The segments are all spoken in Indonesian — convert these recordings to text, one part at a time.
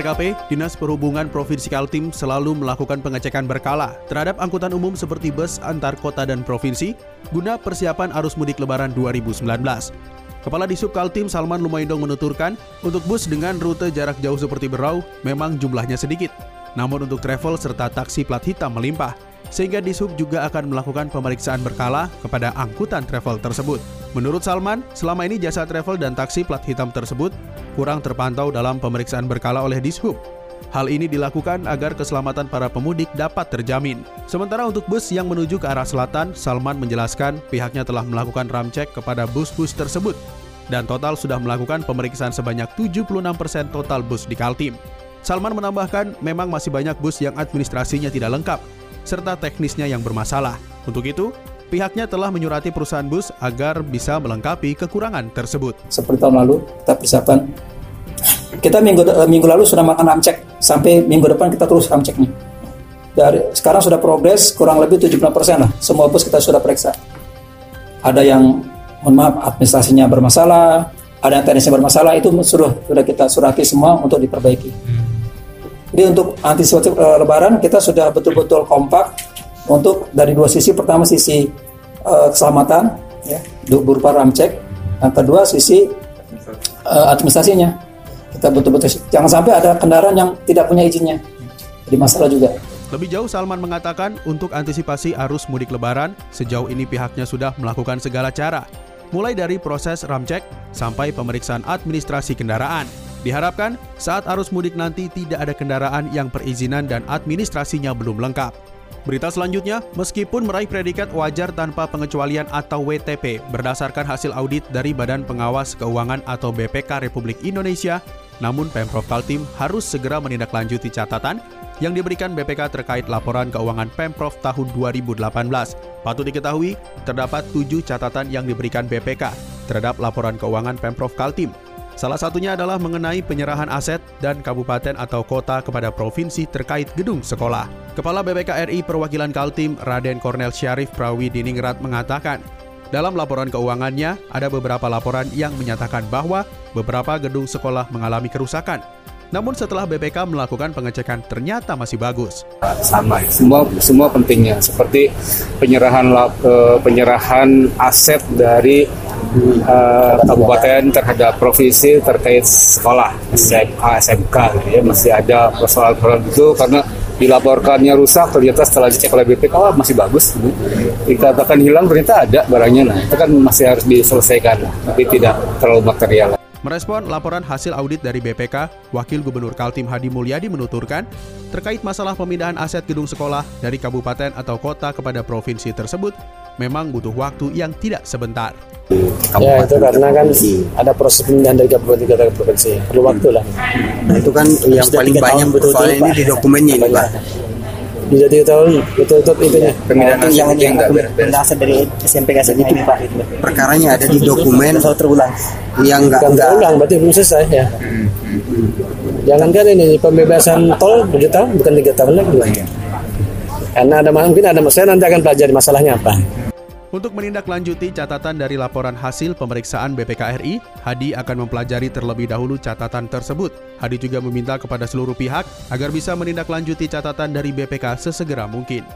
KP, Dinas Perhubungan Provinsi Kaltim selalu melakukan pengecekan berkala terhadap angkutan umum seperti bus antar kota dan provinsi guna persiapan arus mudik lebaran 2019. Kepala Disub Kaltim Salman Lumaindong menuturkan, untuk bus dengan rute jarak jauh seperti Berau memang jumlahnya sedikit. Namun untuk travel serta taksi plat hitam melimpah, sehingga Disub juga akan melakukan pemeriksaan berkala kepada angkutan travel tersebut. Menurut Salman, selama ini jasa travel dan taksi plat hitam tersebut kurang terpantau dalam pemeriksaan berkala oleh Dishub. Hal ini dilakukan agar keselamatan para pemudik dapat terjamin. Sementara untuk bus yang menuju ke arah selatan, Salman menjelaskan pihaknya telah melakukan ramcek kepada bus-bus tersebut dan total sudah melakukan pemeriksaan sebanyak 76% total bus di Kaltim. Salman menambahkan memang masih banyak bus yang administrasinya tidak lengkap serta teknisnya yang bermasalah. Untuk itu, pihaknya telah menyurati perusahaan bus agar bisa melengkapi kekurangan tersebut. Seperti tahun lalu, kita persiapan. Kita minggu minggu lalu sudah makan ramcek, sampai minggu depan kita terus ramcek nih. Dari sekarang sudah progres kurang lebih 70% lah. Semua bus kita sudah periksa. Ada yang mohon maaf administrasinya bermasalah, ada yang teknisnya bermasalah itu sudah sudah kita surati semua untuk diperbaiki. Jadi untuk antisipasi uh, lebaran kita sudah betul-betul kompak untuk dari dua sisi. Pertama sisi uh, keselamatan ya, berupa ramcek. Yang kedua sisi uh, administrasinya. Kita betul-betul jangan sampai ada kendaraan yang tidak punya izinnya. Jadi masalah juga. Lebih jauh Salman mengatakan untuk antisipasi arus mudik lebaran, sejauh ini pihaknya sudah melakukan segala cara. Mulai dari proses ramcek sampai pemeriksaan administrasi kendaraan. Diharapkan saat arus mudik nanti tidak ada kendaraan yang perizinan dan administrasinya belum lengkap. Berita selanjutnya, meskipun meraih predikat wajar tanpa pengecualian atau WTP berdasarkan hasil audit dari Badan Pengawas Keuangan atau BPK Republik Indonesia, namun Pemprov Kaltim harus segera menindaklanjuti catatan yang diberikan BPK terkait laporan keuangan Pemprov tahun 2018. Patut diketahui, terdapat tujuh catatan yang diberikan BPK terhadap laporan keuangan Pemprov Kaltim Salah satunya adalah mengenai penyerahan aset dan kabupaten atau kota kepada provinsi terkait gedung sekolah. Kepala BPK RI Perwakilan Kaltim Raden Kornel Syarif Prawi Diningrat mengatakan, dalam laporan keuangannya ada beberapa laporan yang menyatakan bahwa beberapa gedung sekolah mengalami kerusakan. Namun setelah BPK melakukan pengecekan ternyata masih bagus. Sama, semua semua pentingnya seperti penyerahan eh, penyerahan aset dari uh, kabupaten terhadap provinsi terkait sekolah SMA, SMK ya. Masih ada persoalan-persoalan itu karena dilaporkannya rusak ternyata setelah dicek oleh BPK oh, masih bagus dikatakan hilang ternyata ada barangnya. Nah itu kan masih harus diselesaikan tapi tidak terlalu material. Merespon laporan hasil audit dari BPK, Wakil Gubernur Kaltim Hadi Mulyadi menuturkan, terkait masalah pemindahan aset gedung sekolah dari kabupaten atau kota kepada provinsi tersebut, memang butuh waktu yang tidak sebentar. Ya itu karena kan ada proses pemindahan dari kabupaten ke provinsi, perlu waktu lah. Nah, itu kan yang paling banyak betul-betul ini di dokumennya ini Pak. Di jadi tahun betul betul itu ya pemindahan aset yang yang enggak beres dari SMP ke SMP itu pak. perkaranya ada di dokumen selalu terulang. yang enggak enggak terulang berarti belum selesai ya. Jangan kan ini pembebasan tol tujuh tahun bukan tiga tahun lagi. Karena ada mungkin ada masalah nanti akan pelajari masalahnya apa untuk menindaklanjuti catatan dari laporan hasil pemeriksaan BPKRI, Hadi akan mempelajari terlebih dahulu catatan tersebut. Hadi juga meminta kepada seluruh pihak agar bisa menindaklanjuti catatan dari BPK sesegera mungkin.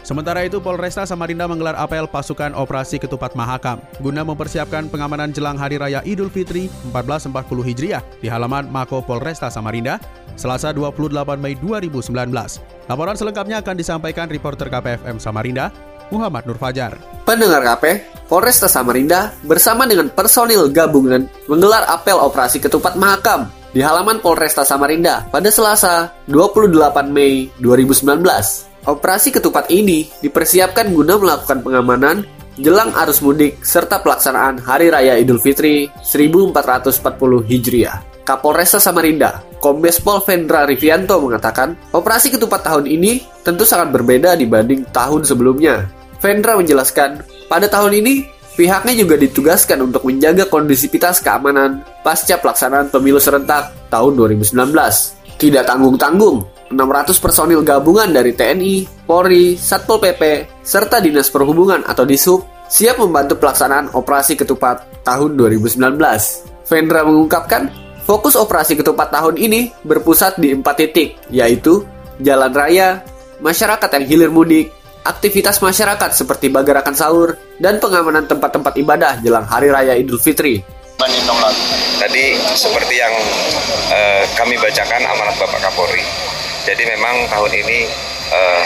Sementara itu, Polresta Samarinda menggelar apel pasukan operasi ketupat Mahakam guna mempersiapkan pengamanan jelang Hari Raya Idul Fitri 1440 Hijriah di halaman Mako Polresta Samarinda, Selasa 28 Mei 2019. Laporan selengkapnya akan disampaikan reporter KPFM Samarinda, Muhammad Nur Fajar. Pendengar KP, Polresta Samarinda bersama dengan personil gabungan menggelar apel operasi ketupat Mahakam di halaman Polresta Samarinda pada Selasa 28 Mei 2019. Operasi ketupat ini dipersiapkan guna melakukan pengamanan jelang arus mudik serta pelaksanaan Hari Raya Idul Fitri 1440 Hijriah. Kapolresta Samarinda, Kombes Pol Vendra Rivianto mengatakan, operasi ketupat tahun ini tentu sangat berbeda dibanding tahun sebelumnya. Vendra menjelaskan, pada tahun ini pihaknya juga ditugaskan untuk menjaga kondisivitas keamanan pasca pelaksanaan pemilu serentak tahun 2019. Tidak tanggung-tanggung, 600 personil gabungan dari TNI, Polri, Satpol PP, serta Dinas Perhubungan atau Disub siap membantu pelaksanaan operasi ketupat tahun 2019. Vendra mengungkapkan, fokus operasi ketupat tahun ini berpusat di empat titik, yaitu jalan raya, masyarakat yang hilir mudik, aktivitas masyarakat seperti bagarakan sahur, dan pengamanan tempat-tempat ibadah jelang Hari Raya Idul Fitri. Tadi seperti yang uh, kami bacakan amanat Bapak Kapolri. Jadi memang tahun ini uh,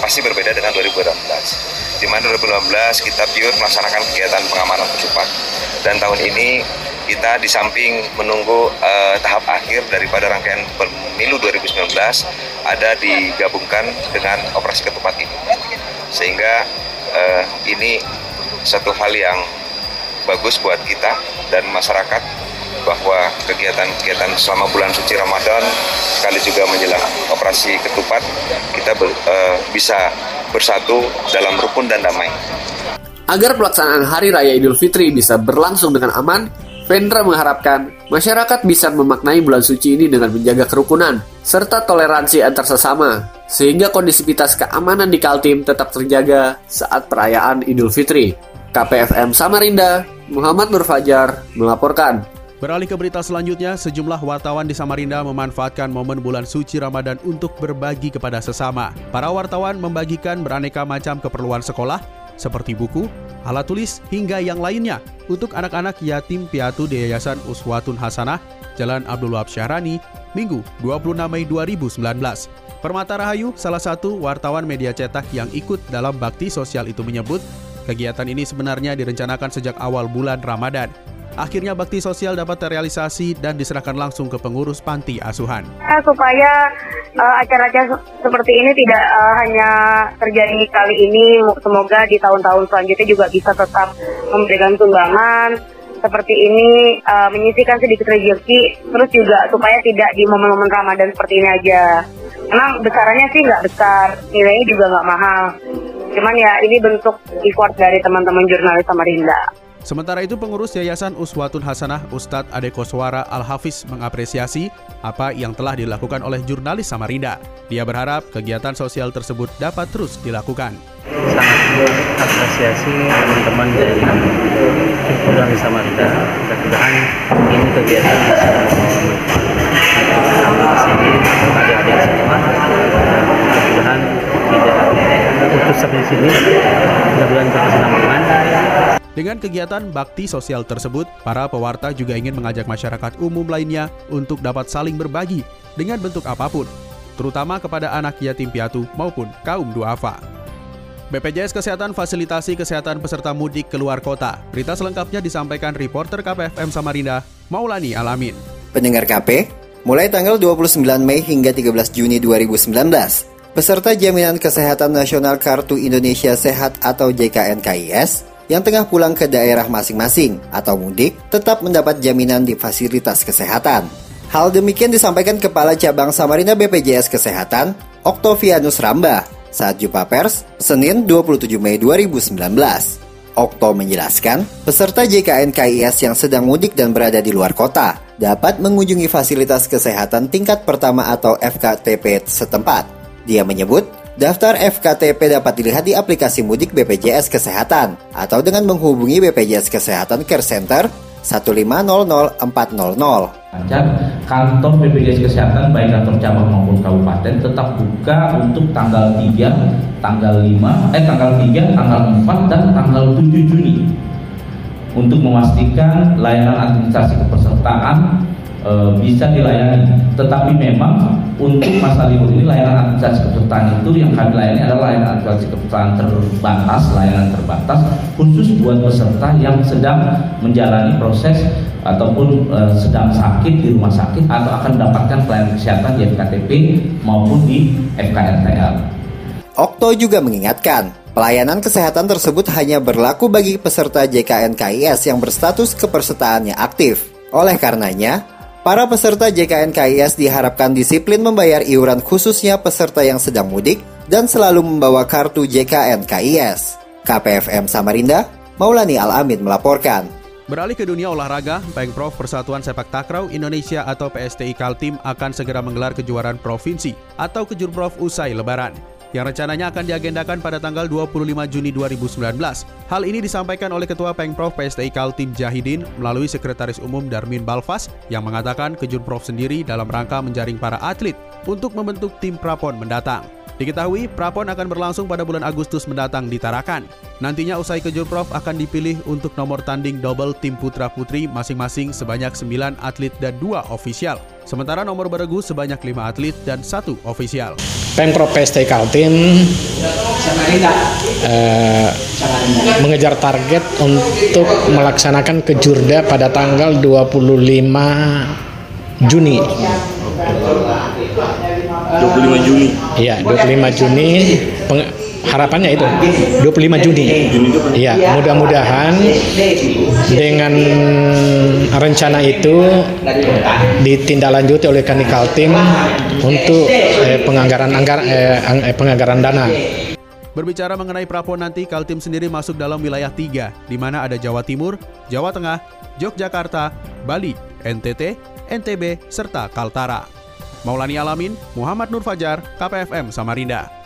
pasti berbeda dengan 2018. Di mana 2018 kita pure melaksanakan kegiatan pengamanan ketupat. Dan tahun ini kita di samping menunggu uh, tahap akhir daripada rangkaian pemilu 2019 ada digabungkan dengan operasi ketupat ini. Sehingga uh, ini satu hal yang bagus buat kita dan masyarakat bahwa kegiatan-kegiatan selama bulan suci Ramadan sekali juga menjelang operasi ketupat kita ber, uh, bisa bersatu dalam rukun dan damai. Agar pelaksanaan Hari Raya Idul Fitri bisa berlangsung dengan aman, Vendra mengharapkan masyarakat bisa memaknai bulan suci ini dengan menjaga kerukunan serta toleransi antar sesama, sehingga kondisivitas keamanan di Kaltim tetap terjaga saat perayaan Idul Fitri. KPFM Samarinda, Muhammad Nur Fajar melaporkan. Beralih ke berita selanjutnya, sejumlah wartawan di Samarinda memanfaatkan momen bulan suci Ramadan untuk berbagi kepada sesama. Para wartawan membagikan beraneka macam keperluan sekolah, seperti buku, alat tulis, hingga yang lainnya untuk anak-anak yatim piatu di Yayasan Uswatun Hasanah, Jalan Abdul Wahab Syahrani, Minggu 26 Mei 2019. Permata Rahayu, salah satu wartawan media cetak yang ikut dalam bakti sosial itu menyebut, kegiatan ini sebenarnya direncanakan sejak awal bulan Ramadan. Akhirnya bakti sosial dapat terrealisasi dan diserahkan langsung ke pengurus panti asuhan. Supaya uh, acara-acara seperti ini tidak uh, hanya terjadi kali ini, semoga di tahun-tahun selanjutnya juga bisa tetap memberikan sumbangan seperti ini, uh, menyisikan sedikit rezeki, terus juga supaya tidak di momen-momen Ramadan seperti ini aja. Emang besarannya sih nggak besar, nilainya juga nggak mahal. Cuman ya ini bentuk effort dari teman-teman jurnalis Samarinda. Sementara itu pengurus Yayasan Uswatun Hasanah Ustadz Ade Koswara Al-Hafiz mengapresiasi apa yang telah dilakukan oleh jurnalis Samarinda. Dia berharap kegiatan sosial tersebut dapat terus dilakukan. Sangat apresiasi teman-teman dari jurnalis Samarinda. Mudah-mudahan ini kegiatan bisa kami di sini adik-adik semua. Mudah-mudahan tidak putus sampai di sini. Mudah-mudahan berkesinambungan. Dengan kegiatan bakti sosial tersebut, para pewarta juga ingin mengajak masyarakat umum lainnya untuk dapat saling berbagi dengan bentuk apa pun, terutama kepada anak yatim piatu maupun kaum duafa. BPJS Kesehatan fasilitasi kesehatan peserta mudik keluar kota. Berita selengkapnya disampaikan reporter KPFM Samarinda, Maulani Alamin. Pendengar KP, mulai tanggal 29 Mei hingga 13 Juni 2019, peserta Jaminan Kesehatan Nasional Kartu Indonesia Sehat atau JKNKIS yang tengah pulang ke daerah masing-masing atau mudik tetap mendapat jaminan di fasilitas kesehatan. Hal demikian disampaikan Kepala Cabang Samarinda BPJS Kesehatan, Oktovianus Ramba, saat jumpa pers Senin 27 Mei 2019. Okto menjelaskan, peserta JKN KIS yang sedang mudik dan berada di luar kota dapat mengunjungi fasilitas kesehatan tingkat pertama atau FKTP setempat. Dia menyebut, Daftar FKTP dapat dilihat di aplikasi Mudik BPJS Kesehatan atau dengan menghubungi BPJS Kesehatan Care Center 1500400. Kantor BPJS Kesehatan baik kantor cabang maupun kabupaten tetap buka untuk tanggal 3, tanggal 5, eh tanggal 3, tanggal 4 dan tanggal 7 Juni untuk memastikan layanan administrasi kepesertaan e, bisa dilayani. Tetapi memang untuk masa libur ini layanan administrasi kepesertaan itu yang kami layani adalah layanan administrasi kepesertaan terbatas, layanan terbatas khusus buat peserta yang sedang menjalani proses ataupun e, sedang sakit di rumah sakit atau akan mendapatkan pelayanan kesehatan di FKTP maupun di FKRTL. Okto juga mengingatkan Pelayanan kesehatan tersebut hanya berlaku bagi peserta JKN KIS yang berstatus kepesertaannya aktif. Oleh karenanya, para peserta JKN KIS diharapkan disiplin membayar iuran khususnya peserta yang sedang mudik dan selalu membawa kartu JKN KIS. KPFM Samarinda, Maulani Al-Amin melaporkan. Beralih ke dunia olahraga, Pengprov Persatuan Sepak Takraw Indonesia atau PSTI Kaltim akan segera menggelar kejuaraan provinsi atau kejurprov usai lebaran yang rencananya akan diagendakan pada tanggal 25 Juni 2019. Hal ini disampaikan oleh Ketua Pengprov PSTI Kaltim Jahidin melalui Sekretaris Umum Darmin Balfas yang mengatakan kejurprov sendiri dalam rangka menjaring para atlet untuk membentuk tim prapon mendatang. Diketahui, Prapon akan berlangsung pada bulan Agustus mendatang di Tarakan. Nantinya usai kejurprov akan dipilih untuk nomor tanding double tim putra-putri masing-masing sebanyak 9 atlet dan 2 ofisial. Sementara nomor beregu sebanyak 5 atlet dan 1 ofisial. Pemprov PST Kaltim eh, mengejar target untuk melaksanakan kejurda pada tanggal 25 Juni 25 Juni. Iya, 25 Juni. Harapannya itu 25 Juni. Iya, mudah-mudahan dengan rencana itu ditindaklanjuti oleh Kanikal Tim untuk eh, penganggaran anggar, eh, eh, penganggaran dana. Berbicara mengenai Prapon nanti, Kaltim sendiri masuk dalam wilayah tiga, di mana ada Jawa Timur, Jawa Tengah, Yogyakarta, Bali, NTT, NTB, serta Kaltara. Maulani Alamin, Muhammad Nur Fajar, KPFM Samarinda.